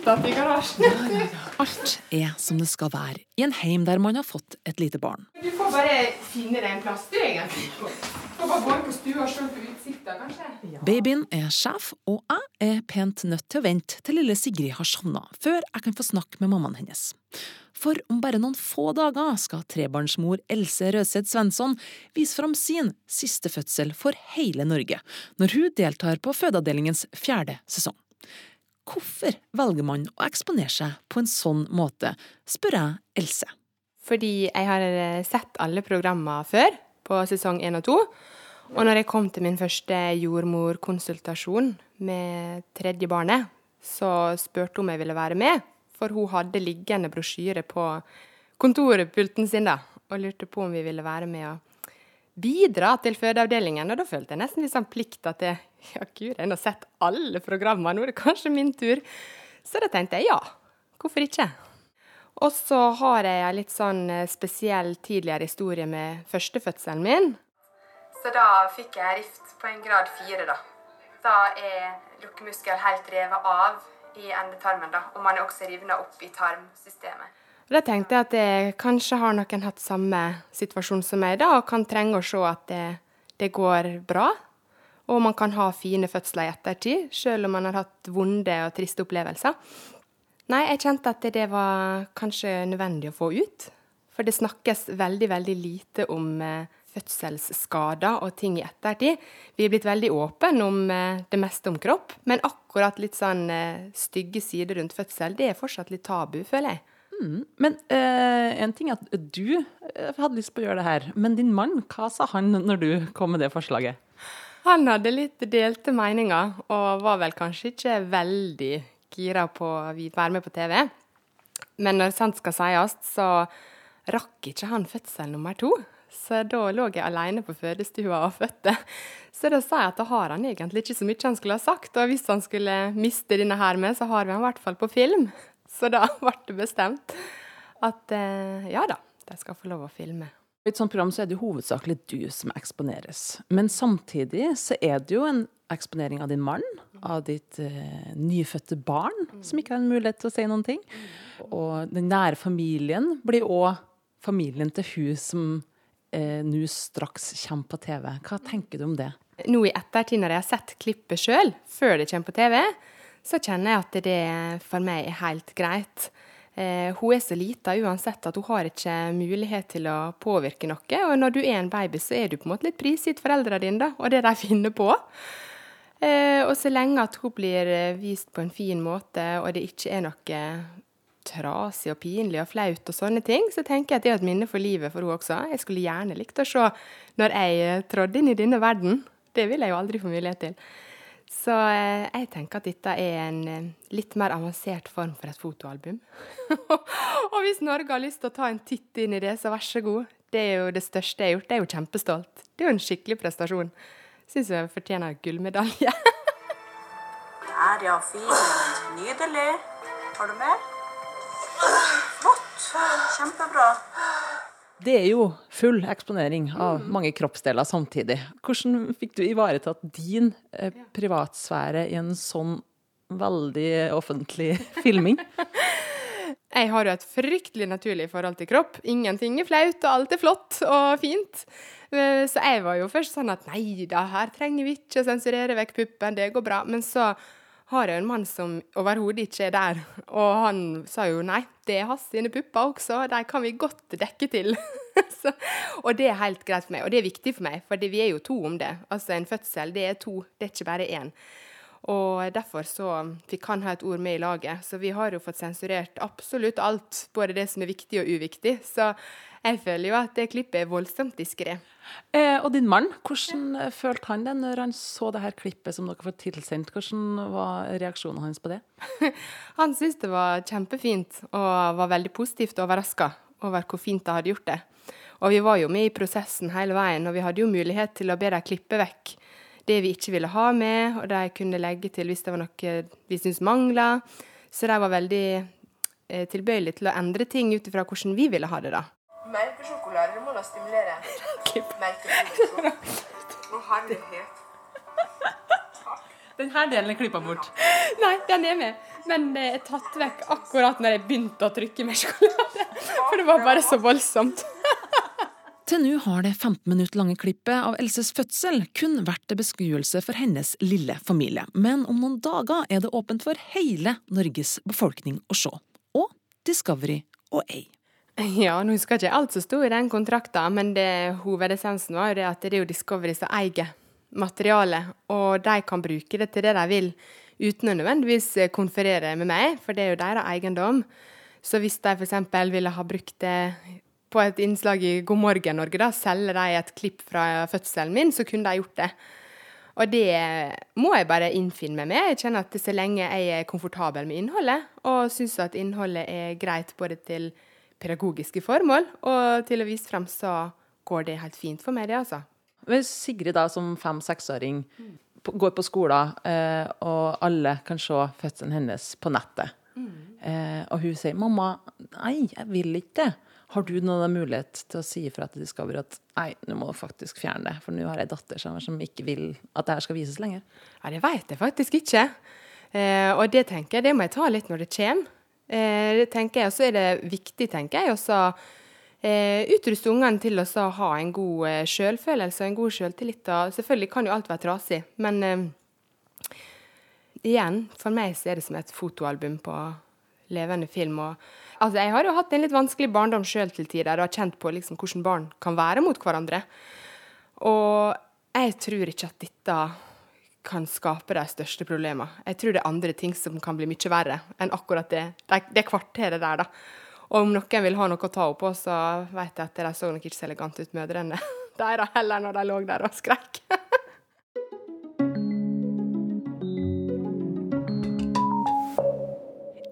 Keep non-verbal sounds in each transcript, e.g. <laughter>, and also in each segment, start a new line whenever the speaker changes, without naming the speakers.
igjen i garasjen.
Alt er som det skal være i en heim der man har fått et lite barn.
Du får bare finne deg en plass, du, egentlig. Du får bare gå på stua og se på utsikta, kanskje.
Babyen er sjef, og jeg er pent nødt til å vente til lille Sigrid har sovna, før jeg kan få snakke med mammaen hennes. For om bare noen få dager skal trebarnsmor Else Røseth Svensson vise fram sin siste fødsel for hele Norge, når hun deltar på fødeavdelingens fjerde sesong. Hvorfor velger man å eksponere seg på en sånn måte, spør jeg Else.
Fordi jeg har eh, sett alle programmer før, på sesong én og to. Og når jeg kom til min første jordmorkonsultasjon med tredje barnet, så spurte hun om jeg ville være med, for hun hadde liggende brosjyre på kontorpulten sin da, og lurte på om vi ville være med og bidra til fødeavdelingen. Og da følte jeg nesten litt sånn plikt at <laughs> ja gud, jeg har sett alle programmene, nå er det kanskje min tur. Så da tenkte jeg ja, hvorfor ikke? Og så har jeg en litt sånn eh, spesiell tidligere historie med førstefødselen min. Så da fikk jeg rift på en grad fire, da. Da er lukkemuskel helt revet av i endetarmen, da. Og man er også rivna opp i tarmsystemet. Og Da tenkte jeg at jeg kanskje har noen hatt samme situasjon som meg, da, og kan trenge å se at det, det går bra. Og man kan ha fine fødsler i ettertid, selv om man har hatt vonde og triste opplevelser. Nei, jeg kjente at det var kanskje nødvendig å få ut. For det snakkes veldig, veldig lite om eh, fødselsskader og ting i ettertid. Vi er blitt veldig åpne om eh, det meste om kropp, men akkurat litt sånn eh, stygge sider rundt fødsel, det er fortsatt litt tabu, føler jeg.
Mm, men eh, en ting er at du hadde lyst på å gjøre det her, men din mann, hva sa han når du kom med det forslaget?
Han hadde litt delte meninger, og var vel kanskje ikke veldig gira på å være med på TV. Men når sant skal sies, så rakk ikke han fødsel nummer to. Så da lå jeg alene på fødestua og fødte. Så da sa jeg at da har han egentlig ikke så mye han skulle ha sagt. Og hvis han skulle miste denne her med, så har vi han i hvert fall på film. Så da <laughs> ble det bestemt at eh, ja da, de skal få lov å filme.
I et sånt program så er det jo hovedsakelig du som eksponeres. Men samtidig så er det jo en eksponering av din mann, av ditt eh, nyfødte barn, som ikke har en mulighet til å si noen ting. Og den nære familien blir òg familien til hun som eh, nå straks kommer på TV. Hva tenker du om det?
Nå i ettertid, når jeg har sett klippet sjøl, før det kommer på TV, så kjenner jeg at det for meg er helt greit. Eh, hun er så lita uansett at hun har ikke mulighet til å påvirke noe. Og når du er en baby, så er du på en måte litt prisgitt foreldrene dine da, og det de <laughs> finner på. Eh, og så lenge at hun blir eh, vist på en fin måte, og det ikke er noe trasig og pinlig og flaut og sånne ting, så tenker jeg at det er et minne for livet for hun også. Jeg skulle gjerne likt å se når jeg trådde inn i denne verden. Det vil jeg jo aldri få mulighet til. Så eh, jeg tenker at dette er en eh, litt mer avansert form for et fotoalbum. <laughs> og hvis Norge har lyst til å ta en titt inn i det, så vær så god. Det er jo det største jeg har gjort. Jeg er jo kjempestolt. Det er jo en skikkelig prestasjon. Syns jeg fortjener gullmedalje.
Der, <laughs> ja. Fint. Nydelig. Har du mer? Flott. Kjempebra.
Det er jo full eksponering av mange kroppsdeler samtidig. Hvordan fikk du ivaretatt din eh, privatsfære i en sånn veldig offentlig <laughs> filming?
Jeg har jo et fryktelig naturlig forhold til kropp. Ingenting er flaut, og alt er flott og fint. Eh, Så jeg var jo først sånn at nei da, her trenger vi ikke sensurere vekk puppen, det går bra. Men så har jeg en mann som overhodet ikke er der. Og han sa jo nei, det er hans sine pupper også, de kan vi godt dekke til. <laughs> så, og det er helt greit for meg, og det er viktig for meg, for vi er jo to om det. Altså en fødsel, det er to, det er ikke bare én. Og derfor så fikk han ha et ord med i laget. Så vi har jo fått sensurert absolutt alt, både det som er viktig og uviktig. Så jeg føler jo at det klippet er voldsomt diskré.
Eh, og din mann, hvordan ja. følte han det når han så det her klippet som dere får tilsendt? Hvordan var reaksjonen hans på det? <laughs>
Han syntes det var kjempefint, og var veldig positivt overraska over hvor fint de hadde gjort det. Og vi var jo med i prosessen hele veien, og vi hadde jo mulighet til å be dem klippe vekk det vi ikke ville ha med, og de kunne legge til hvis det var noe vi syntes mangla. Så de var veldig eh, tilbøyelige til å endre ting ut ifra hvordan vi ville ha det, da.
Melkesjokolade det må da stimulere herlighet.
Denne delen er klippa bort.
Nei, den er med. Men det er tatt vekk akkurat når jeg begynte å trykke med sjokolade. For det var bare så voldsomt.
Til nå har det 15 minutter lange klippet av Elses fødsel kun vært til beskuelse for hennes lille familie, men om noen dager er det åpent for hele Norges befolkning å se. Og Discovery og A.
Ja, nå husker ikke alt som sto i den kontrakten, men det, hovedessensen var jo det at det er jo Discovery som eier materialet, og de kan bruke det til det de vil, uten å nødvendigvis konferere med meg, for det er jo deres eiendom. Så hvis de f.eks. ville ha brukt det på et innslag i God morgen Norge, da, selger de et klipp fra fødselen min, så kunne de gjort det. Og det må jeg bare innfinne meg med. Jeg kjenner at så lenge jeg er komfortabel med innholdet, og syns at innholdet er greit både til pedagogiske formål og til å vise frem, så går det helt fint for meg, det, altså.
Hvis Sigrid da som fem-seksåring går på skolen, eh, og alle kan se fødselen hennes på nettet, mm. eh, og hun sier 'mamma, nei, jeg vil ikke det'. Har du noen mulighet til å si ifra til Discovery at nei, nå må du faktisk fjerne det, for nå har jeg datter som, ikke vil at det her skal vises lenger?
Ja, Det vet jeg faktisk ikke. Eh, og det tenker jeg, det må jeg ta litt når det kommer. Eh, det tenker jeg, Og så er det viktig, tenker jeg, å eh, utruste ungene til å ha en god eh, selvfølelse og en god selvtillit. Selvfølgelig kan jo alt være trasig, men eh, igjen, for meg så er det som et fotoalbum på levende film. og Altså, jeg har jo hatt en litt vanskelig barndom sjøl til tider og har kjent på liksom, hvordan barn kan være mot hverandre. Og jeg tror ikke at dette kan skape de største problemene. Jeg tror det er andre ting som kan bli mye verre enn akkurat det, det, det kvarteret der, da. Og om noen vil ha noe å ta opp på, så vet jeg at de så nok ikke så elegante ut, mødrene <laughs> deres heller, når de lå der og skreik. <laughs>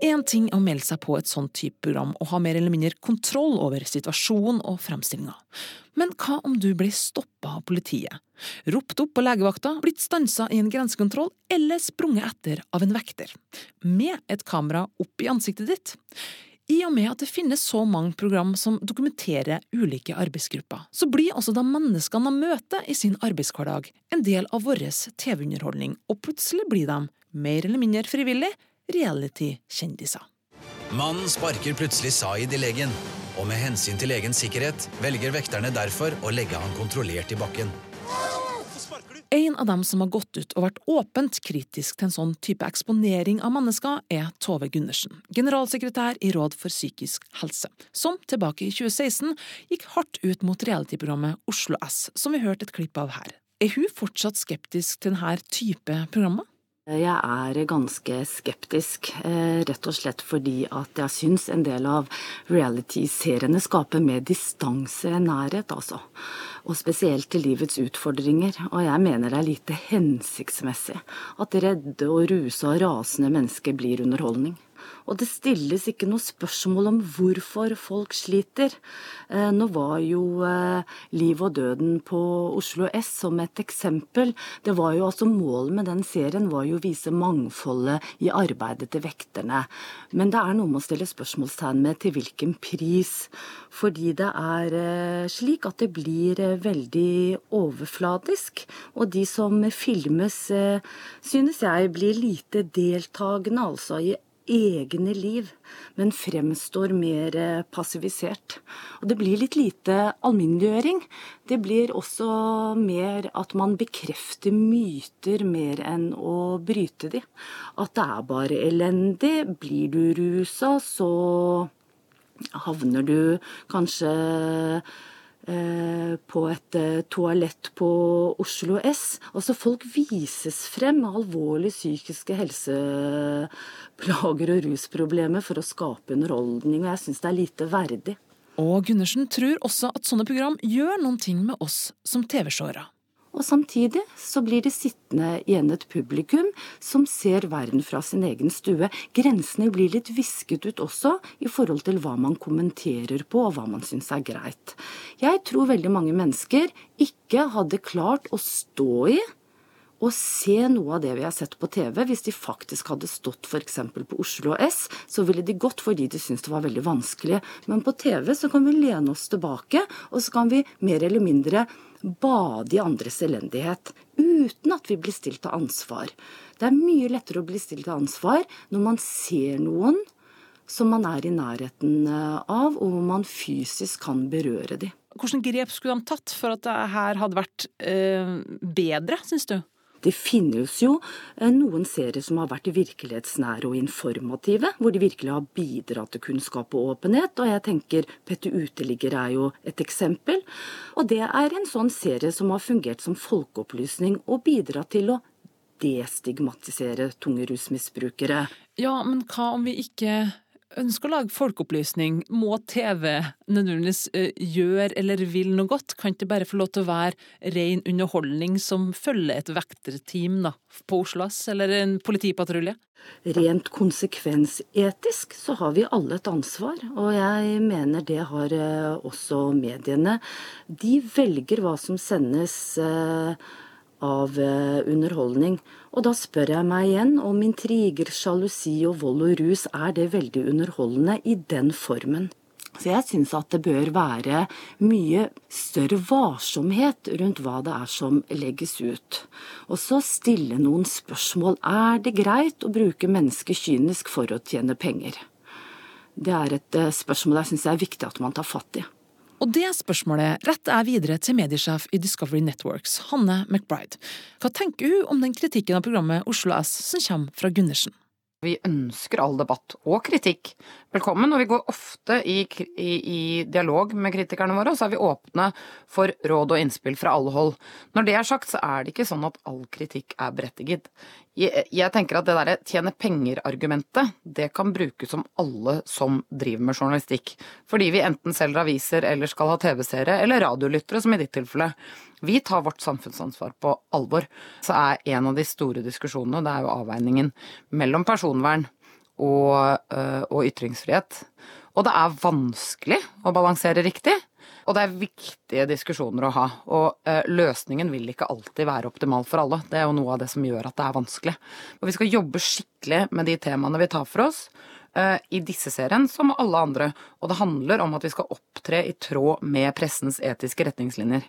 Én ting å melde seg på et sånt type program og ha mer eller mindre kontroll over situasjonen og fremstillinga. Men hva om du blir stoppa av politiet, ropt opp på legevakta, blitt stansa i en grensekontroll eller sprunget etter av en vekter, med et kamera opp i ansiktet ditt? I og med at det finnes så mange program som dokumenterer ulike arbeidsgrupper, så blir også de menneskene de møter i sin arbeidshverdag, en del av vår TV-underholdning, og plutselig blir de, mer eller mindre frivillig, reality-kjendiser.
Mannen sparker plutselig Zaid i legen, og med hensyn til legens sikkerhet velger vekterne derfor å legge han kontrollert i bakken.
En av dem som har gått ut og vært åpent kritisk til en sånn type eksponering av mennesker, er Tove Gundersen, generalsekretær i Råd for psykisk helse, som tilbake i 2016 gikk hardt ut mot realityprogrammet Oslo S, som vi hørte et klipp av her. Er hun fortsatt skeptisk til denne type programmer?
Jeg er ganske skeptisk, eh, rett og slett fordi at jeg syns en del av reality-seriene skaper mer distanse enn nærhet, altså. Og spesielt til livets utfordringer. Og jeg mener det er lite hensiktsmessig at redde og rusa og rasende mennesker blir underholdning. Og det stilles ikke noe spørsmål om hvorfor folk sliter. Eh, nå var jo eh, liv og døden på Oslo S som et eksempel. Det var jo altså Målet med den serien var jo å vise mangfoldet i arbeidet til vekterne. Men det er noe med å stille spørsmålstegn med til hvilken pris. Fordi det er eh, slik at det blir veldig overfladisk. Og de som filmes, synes jeg blir lite deltakende, altså i egne liv, men fremstår mer eh, passivisert. Og det blir litt lite alminneliggjøring. Det blir også mer at man bekrefter myter mer enn å bryte de. At det er bare elendig. Blir du rusa, så havner du kanskje på et eh, toalett på Oslo S. Altså Folk vises frem med alvorlige psykiske helseplager og rusproblemer for å skape underholdning, og jeg syns det er lite verdig.
Og Gundersen tror også at sånne program gjør noen ting med oss som TV-seere.
Og samtidig så blir det sittende igjen et publikum som ser verden fra sin egen stue. Grensene blir litt visket ut også i forhold til hva man kommenterer på og hva man syns er greit. Jeg tror veldig mange mennesker ikke hadde klart å stå i og se noe av det vi har sett på TV. Hvis de faktisk hadde stått f.eks. på Oslo S, så ville de gått fordi de syntes det var veldig vanskelig. Men på TV så kan vi lene oss tilbake, og så kan vi mer eller mindre bade i andres elendighet uten at vi blir stilt til ansvar. Det er mye lettere å bli stilt til ansvar når man ser noen som man er i nærheten eh, av, og hvor man fysisk kan berøre dem.
Hvilke grep skulle de tatt for at det her hadde vært eh, bedre, syns du?
Det finnes jo eh, noen serier som har vært virkelighetsnære og informative, hvor de virkelig har bidratt til kunnskap og åpenhet. Og jeg tenker Petter Uteligger er jo et eksempel. Og det er en sånn serie som har fungert som folkeopplysning og bidratt til å destigmatisere tunge rusmisbrukere.
Ja, men hva om vi ikke ønsker å lage folkeopplysning, må TV nødvendigvis uh, gjøre eller vil noe godt? Kan ikke bare få lov til å være ren underholdning som følger et vekterteam da, på Oslo S, eller en politipatrulje?
Rent konsekvensetisk så har vi alle et ansvar, og jeg mener det har uh, også mediene. De velger hva som sendes. Uh, av eh, underholdning. Og da spør jeg meg igjen om intriger, sjalusi og vold og rus, er det veldig underholdende i den formen? Så jeg syns at det bør være mye større varsomhet rundt hva det er som legges ut. Og så stille noen spørsmål. Er det greit å bruke mennesker kynisk for å tjene penger? Det er et eh, spørsmål jeg syns er viktig at man tar fatt i.
Og det spørsmålet retter jeg videre til mediesjef i Discovery Networks, Hanne McBride. Hva tenker hun om den kritikken av programmet Oslo S som kommer fra Gundersen?
Vi ønsker all debatt og kritikk velkommen, og vi går ofte i, i, i, dialog med kritikerne våre, og så er vi åpne for råd og innspill fra alle hold. Når det er sagt, så er det ikke sånn at all kritikk er berettiget. Jeg, jeg tenker at det derre tjene penger-argumentet, det kan brukes om alle som driver med journalistikk. Fordi vi enten selger aviser eller skal ha TV-seere, eller radiolyttere, som i ditt tilfelle. Vi tar vårt samfunnsansvar på alvor. Så er en av de store diskusjonene, det er jo avveiningen mellom personvern og, øh, og ytringsfrihet. Og det er vanskelig å balansere riktig. Og det er viktige diskusjoner å ha. Og uh, løsningen vil ikke alltid være optimal for alle. Det er jo noe av det som gjør at det er vanskelig. Og vi skal jobbe skikkelig med de temaene vi tar for oss. Uh, I disse serien som alle andre. Og det handler om at vi skal opptre i tråd med pressens etiske retningslinjer.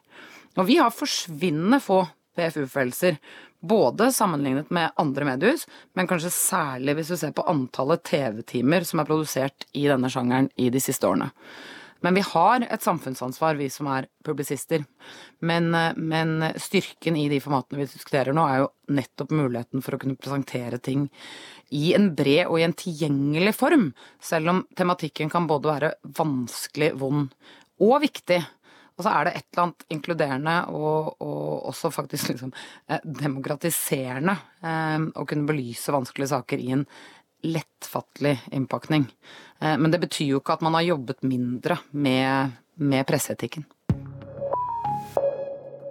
Og vi har forsvinnende få PFU-følelser, Både sammenlignet med andre mediehus, men kanskje særlig hvis du ser på antallet TV-timer som er produsert i denne sjangeren i de siste årene. Men vi har et samfunnsansvar, vi som er publisister. Men, men, styrken i de formatene vi diskuterer nå, er jo nettopp muligheten for å kunne presentere ting i en bred og i en tilgjengelig form. Selv om tematikken kan både være vanskelig, vond og viktig. Og så er det et eller annet inkluderende og, og også faktisk liksom eh, demokratiserende eh, å kunne belyse vanskelige saker i en lettfattelig innpakning. Eh, men det betyr jo ikke at man har jobbet mindre med, med presseetikken.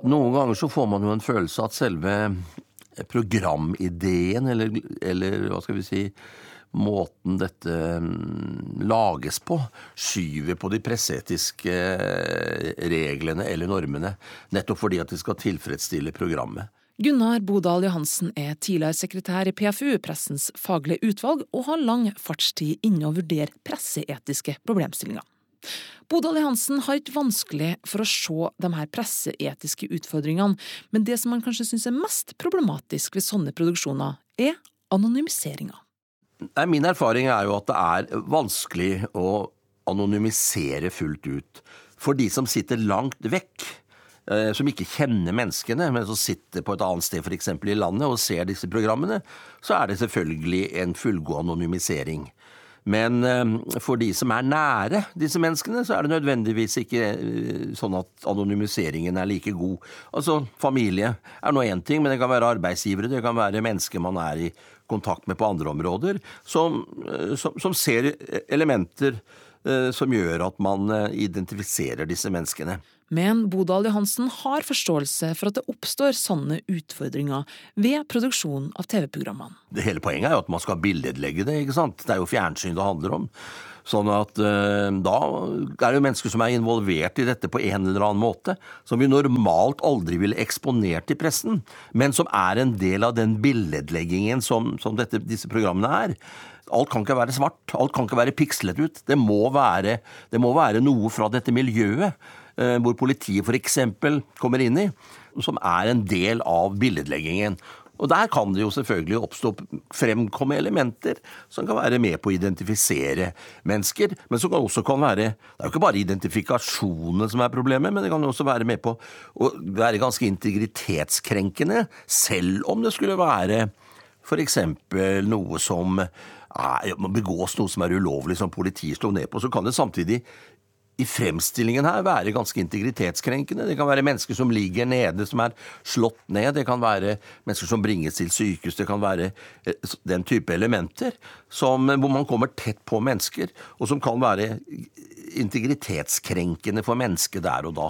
Noen ganger så får man jo en følelse at selve programideen, eller, eller hva skal vi si måten dette mm, lages på, skyver på de presseetiske eh, reglene eller normene, nettopp fordi at de skal tilfredsstille programmet.
Gunnar Bodal Johansen er tidligere sekretær i PFU, pressens faglige utvalg, og har lang fartstid inne å vurdere presseetiske problemstillinger. Bodal Johansen har ikke vanskelig for å se de her presseetiske utfordringene, men det som man kanskje syns er mest problematisk ved sånne produksjoner, er anonymiseringa.
Min erfaring er jo at det er vanskelig å anonymisere fullt ut. For de som sitter langt vekk, som ikke kjenner menneskene, men som sitter på et annet sted, f.eks. i landet, og ser disse programmene, så er det selvfølgelig en fullgod anonymisering. Men eh, for de som er nære disse menneskene, så er det nødvendigvis ikke eh, sånn at anonymiseringen er like god. Altså, familie er nå én ting, men det kan være arbeidsgivere, det kan være mennesker man er i kontakt med på andre områder, som, eh, som, som ser elementer eh, som gjør at man eh, identifiserer disse menneskene.
Men Bodal Johansen har forståelse for at det oppstår sånne utfordringer ved produksjonen av TV-programmene.
Det hele poenget er jo at man skal billedlegge det, ikke sant. Det er jo fjernsyn det handler om. Sånn at eh, da er det jo mennesker som er involvert i dette på en eller annen måte, som vi normalt aldri ville eksponert i pressen, men som er en del av den billedleggingen som, som dette, disse programmene er. Alt kan ikke være svart, alt kan ikke være pikslet ut. Det må være, det må være noe fra dette miljøet hvor politiet f.eks. kommer inn i, som er en del av billedleggingen. Og Der kan det jo selvfølgelig oppstå fremkomme elementer som kan være med på å identifisere mennesker, men som også kan være Det er jo ikke bare identifikasjonene som er problemet, men det kan også være med på å være ganske integritetskrenkende, selv om det skulle være f.eks. noe som begås noe som er ulovlig, som politiet slår ned på, så kan det samtidig i fremstillingen her være ganske integritetskrenkende. Det kan være mennesker som ligger nede, som er slått ned. Det kan være mennesker som bringes til sykehus. Det kan være eh, den type elementer som, hvor man kommer tett på mennesker, og som kan være integritetskrenkende for mennesket der og da.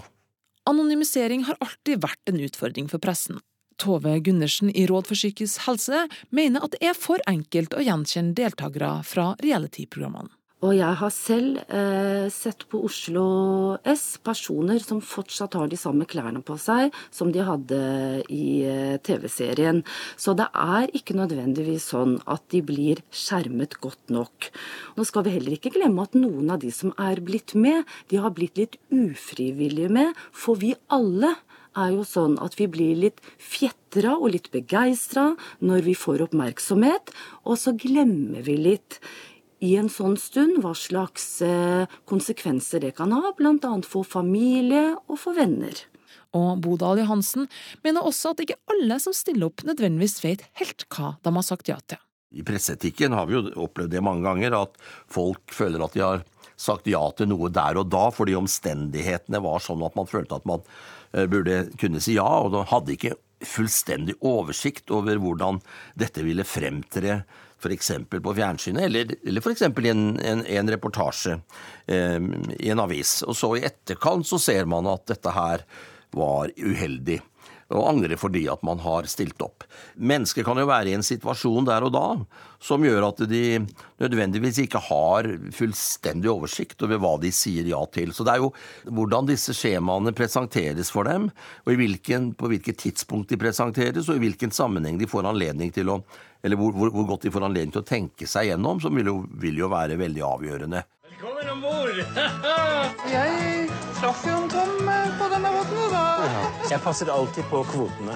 Anonymisering har alltid vært en utfordring for pressen. Tove Gundersen i Råd for psykisk helse mener at det er for enkelt å gjenkjenne deltakere fra reality-programmene.
Og jeg har selv eh, sett på Oslo S personer som fortsatt har de samme klærne på seg som de hadde i eh, TV-serien. Så det er ikke nødvendigvis sånn at de blir skjermet godt nok. Nå skal vi heller ikke glemme at noen av de som er blitt med, de har blitt litt ufrivillige med, for vi alle er jo sånn at vi blir litt fjetra og litt begeistra når vi får oppmerksomhet, og så glemmer vi litt i en sånn stund hva slags eh, konsekvenser det kan ha, bl.a. for familie og for venner.
Og Bodal Johansen mener også at ikke alle som stiller opp nødvendigvis vet helt hva de har sagt ja til.
I presseetikken har vi jo opplevd det mange ganger, at folk føler at de har sagt ja til noe der og da fordi omstendighetene var sånn at man følte at man eh, burde kunne si ja, og de hadde ikke fullstendig oversikt over hvordan dette ville fremtre f.eks. på fjernsynet, eller, eller f.eks. i en, en, en reportasje eh, i en avis. Og så i etterkant så ser man at dette her var uheldig og angre fordi at man har stilt opp. Mennesker kan jo være i en situasjon der og da som gjør at de nødvendigvis ikke har fullstendig oversikt over hva de sier ja til. Så det er jo hvordan disse skjemaene presenteres for dem, og hvilken, på hvilket tidspunkt de presenteres, og i hvilken sammenheng de får anledning til å eller hvor, hvor, godt de får anledning til å tenke seg gjennom, som vil jo, vil jo være veldig avgjørende. Velkommen om bord! <laughs>
jeg traff jo en Tom på denne båten, da.
Jeg passer alltid på kvotene.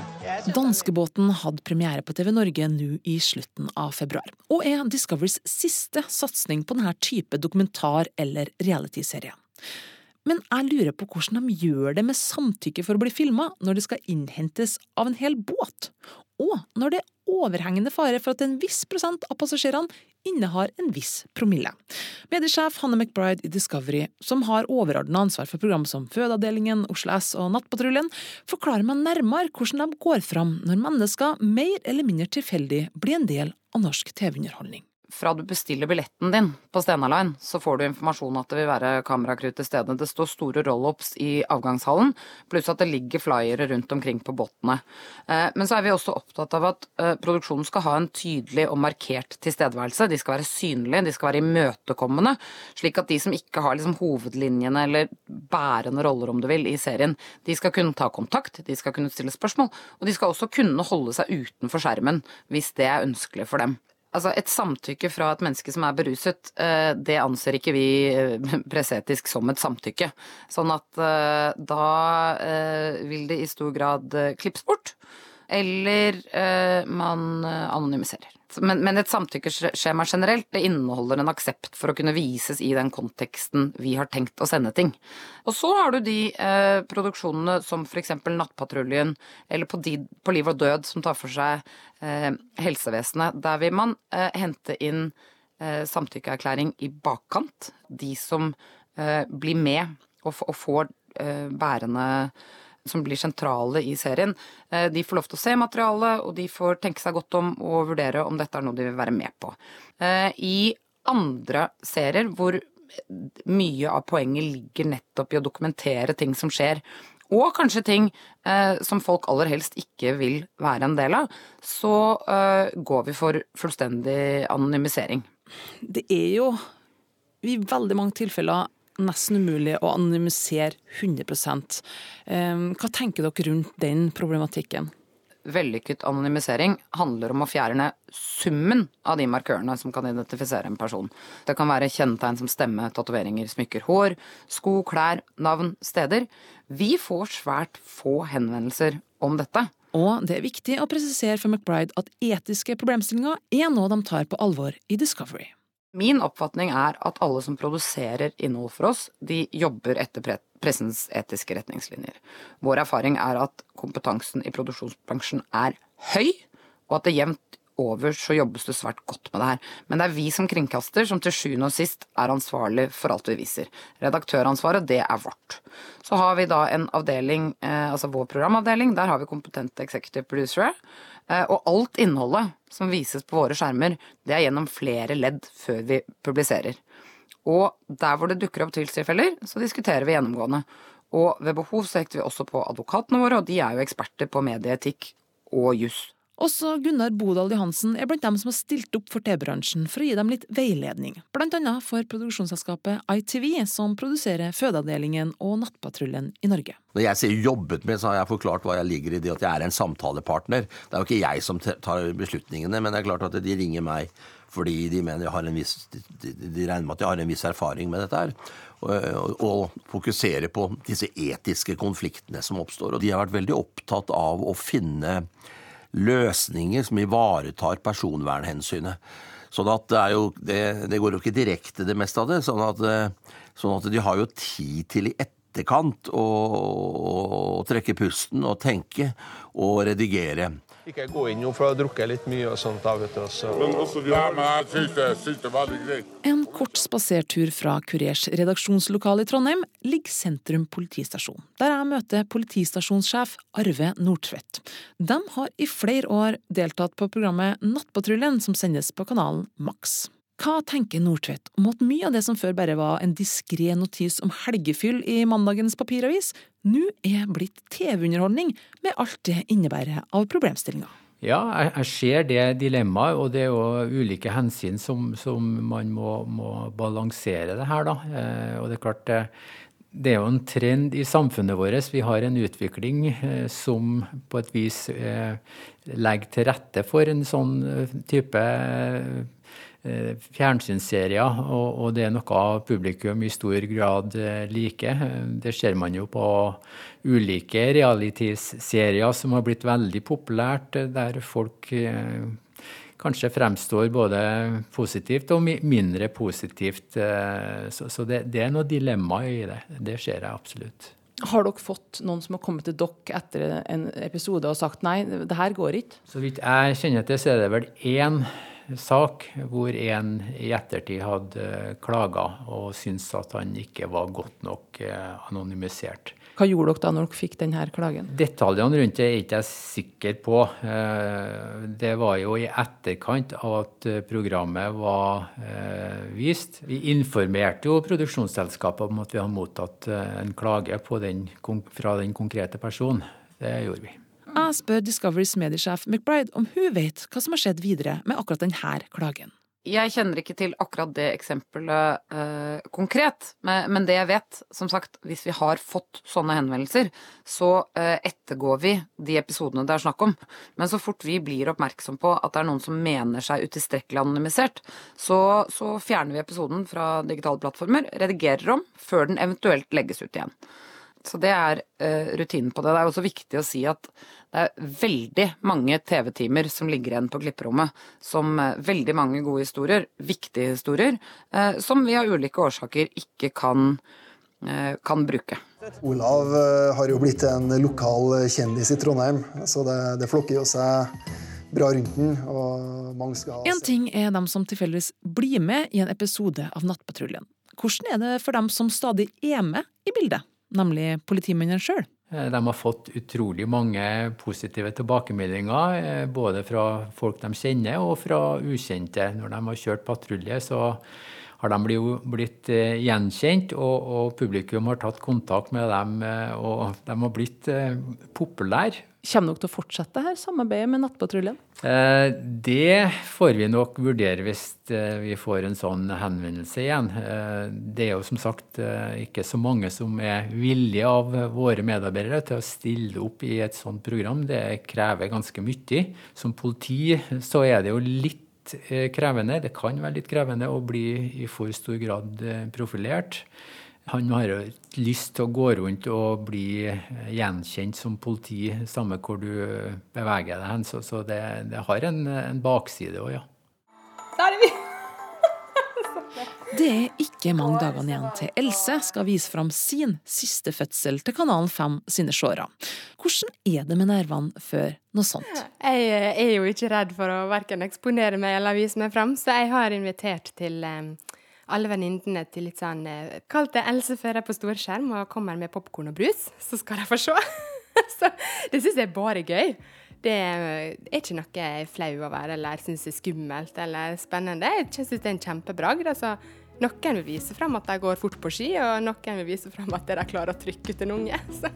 Danskebåten hadde premiere på TV Norge nå i slutten av februar, og er Discoverys siste satsing på denne type dokumentar- eller realityserie. Men jeg lurer på hvordan de gjør det med samtykke for å bli filma når det skal innhentes av en hel båt, og når det er overhengende fare for at en viss prosent av passasjerene innehar en viss promille. Mediesjef Hanne McBride i Discovery, som har overordna ansvar for program som Fødeavdelingen, Oslo S og Nattpatruljen, forklarer meg nærmere hvordan de går fram når mennesker mer eller mindre tilfeldig blir en del av norsk TV-underholdning
fra du bestiller billetten din på Stena Line, så får du informasjon at det vil være kamerakrutt til stede. Det står store roll-ups i avgangshallen, pluss at det ligger flyere rundt omkring på båtene. Eh, men så er vi også opptatt av at eh, produksjonen skal ha en tydelig og markert tilstedeværelse. De skal være synlige, de skal være imøtekommende, slik at de som ikke har liksom hovedlinjene eller bærende roller, om du vil, i serien, de skal kunne ta kontakt, de skal kunne stille spørsmål, og de skal også kunne holde seg utenfor skjermen hvis det er ønskelig for dem. Altså, et samtykke fra et menneske som er beruset, eh, det anser ikke vi <laughs> presetisk som et samtykke. Sånn at eh, da vil det i stor grad klippes bort, eller man anonymiserer. Men, men et samtykkeskjema generelt det inneholder en aksept for å kunne vises i den konteksten vi har tenkt å sende ting. Og så har du de eh, produksjonene som f.eks. Nattpatruljen eller på, de, på, Liv og død, som tar for seg eh, helsevesenet. Der vil man eh, hente inn eh, samtykkeerklæring i bakkant. De som eh, blir med og, og får eh, bærende som blir sentrale i serien, eh, de får lov til å se materialet, og de får tenke seg godt om og vurdere om dette er noe de vil være med på. Eh, I andre serier hvor mye av poenget ligger nettopp i å dokumentere ting som skjer, og kanskje ting eh, som folk aller helst ikke vil være en del av, så eh, går vi for fullstendig anonymisering.
Det er jo i veldig mange tilfeller nesten umulig å anonymisere 100% Hva tenker dere rundt den problematikken?
vellykket anonymisering handler om å fjerne summen av de markørene som kan identifisere en person. Det kan være kjennetegn som stemme, tatoveringer, smykker, hår, sko, klær, navn, steder. Vi får svært få henvendelser om dette.
Og det er viktig å presisere for McBride at etiske problemstillinger er noe de tar på alvor i Discovery.
Min oppfatning er at alle som produserer innhold for oss, de jobber etter pressens etiske retningslinjer. Vår erfaring er at kompetansen i produksjonsbransjen er høy, og at det jevnt over så jobbes det svært godt med det her. Men det er vi som kringkaster som til sjuende og sist er ansvarlig for alt vi viser. Redaktøransvaret, det er vårt. Så har vi da en avdeling, eh, altså vår programavdeling, der har vi kompetente executive producere. Eh, og alt innholdet som vises på våre skjermer, det er gjennom flere ledd før vi publiserer. Og der hvor det dukker opp tvilstilfeller, så diskuterer vi gjennomgående. Og ved behov så hekter vi også på advokatene våre, og de er jo eksperter på medieetikk og juss.
Også Gunnar Bodal Johansen er blant dem som har stilt opp for TV-bransjen for å gi dem litt veiledning, blant annet for produksjonsselskapet ITV, som produserer Fødeavdelingen og Nattpatruljen i Norge.
Når jeg sier jobbet med, så har jeg forklart hva jeg ligger i det at jeg er en samtalepartner. Det er jo ikke jeg som tar beslutningene, men det er klart at de ringer meg fordi de viss, de regner med at jeg har en viss erfaring med dette her. Og, og fokuserer på disse etiske konfliktene som oppstår. Og de har vært veldig opptatt av å finne løsninger som ivaretar personvernhensynet. Sånn at det, jo, det, det, går jo ikke direkte, det meste av det. Sånn at, sånn at de har jo tid til i etterkant å, å trekke pusten og tenke og redigere.
Ikke gå inn nå, for å har drukket litt mye og sånt. da, vet du. Også. Men også,
ja, men jeg synes det, synes det er veldig greit. En kort spasertur fra Kurers redaksjonslokale i Trondheim ligger Sentrum politistasjon, der jeg møter politistasjonssjef Arve Nordtvedt. De har i flere år deltatt på programmet Nattpatruljen, som sendes på kanalen Maks. Hva tenker Nordtvedt om at mye av det som før bare var en diskré notis om helgefyll i mandagens papiravis, nå er blitt TV-underholdning med alt det innebærer av problemstillinger?
Ja, jeg, ser det dilemmaet, og det er jo ulike hensyn som, som man må, må, balansere det her, da. Eh, og det er klart, det, det er jo en trend i samfunnet vårt. Vi har en utvikling eh, som på et vis eh, legger til rette for en sånn eh, type eh, Eh, fjernsynsserier, og, og, det er noe publikum i stor grad eh, liker. Det ser man jo på ulike realitys-serier som har blitt veldig populært, eh, der folk kanskje fremstår både positivt og mindre positivt. Så, så det, det, er noe dilemma i det. Det ser jeg absolutt.
Har dere fått noen som har kommet til dere etter en episode og sagt nei, det her går ikke?
Så vidt jeg kjenner til, så er det vel én sak hvor en i ettertid hadde klaga og syntes at han ikke var godt nok eh, anonymisert.
Hva gjorde dere da når dere fikk denne klagen?
Detaljene rundt det er ikke jeg sikker på. Eh, det var jo i etterkant av at programmet var eh, vist. Vi informerte jo produksjonsselskapet om at vi hadde mottatt en klage den, fra den konkrete personen. Det gjorde vi.
Jeg spør Discoverys mediesjef McBride om hun vet hva som har skjedd videre med akkurat denne klagen.
Jeg kjenner ikke til akkurat det eksempelet eh, konkret, men, det jeg vet, som sagt, hvis vi har fått sånne henvendelser, så eh, ettergår vi de episodene det er snakk om. Men så fort vi blir oppmerksom på at det er noen som mener seg utilstrekkelig anonymisert, så, så fjerner vi episoden fra digitale plattformer, redigerer om, før den eventuelt legges ut igjen. Så det er uh, rutinen på det. Det er også viktig å si at det er veldig mange TV-timer som ligger igjen på klipperommet. Som uh, veldig mange gode historier, viktige historier, uh, som vi av ulike årsaker ikke kan, kan bruke.
Olav har jo blitt en lokal kjendis i Trondheim, så det, det flokker jo seg bra rundt den. og mange skal...
En ting er dem som tilfeldigvis blir med i en episode av Nattpatruljen. Hvordan er det for dem som stadig er med i bildet? Nemlig politimennene sjøl.
Eh, de har fått utrolig mange positive tilbakemeldinger, eh, både fra folk de kjenner og fra ukjente. Når de har kjørt patrulje, så har de blitt, eh, gjenkjent, og, og, publikum har tatt kontakt med dem, eh, og de har blitt eh, populære.
Kommer dere til å fortsette her samarbeidet med Nettpatruljen?
Eh, det får vi nok vurdere hvis vi får en sånn henvendelse igjen. Det er jo som sagt ikke så mange som er villige av våre medarbeidere til å stille opp i et sånt program. Det krever ganske mye. Som politi så er det jo litt krevende. Det kan være litt krevende å bli i for stor grad profilert. Han har jo lyst til å gå rundt og bli gjenkjent som politi, samme hvor du beveger deg hen. Så, så det, det, har en, en bakside òg, ja.
Der er vi!
Det er ikke mange dagene igjen til Else skal vise fram sin siste fødsel til Kanalen 5 sine seere. Hvordan er det med nervene før noe sånt?
Jeg er jo ikke redd for å verken eksponere meg eller vise meg fram, så jeg har invitert til eh, alle venninnene til litt sånn Kall Kalt det Else fører på storskjerm og kommer med popkorn og brus, så skal de få se. <laughs> så det syns jeg er bare gøy. Det er ikke noe jeg er flau over eller syns er skummelt eller spennende. Jeg syns det er en kjempebragd. Altså, noen vil vise fram at de går fort på ski, og noen vil vise fram at de klarer å trykke ut en unge. <laughs> Så.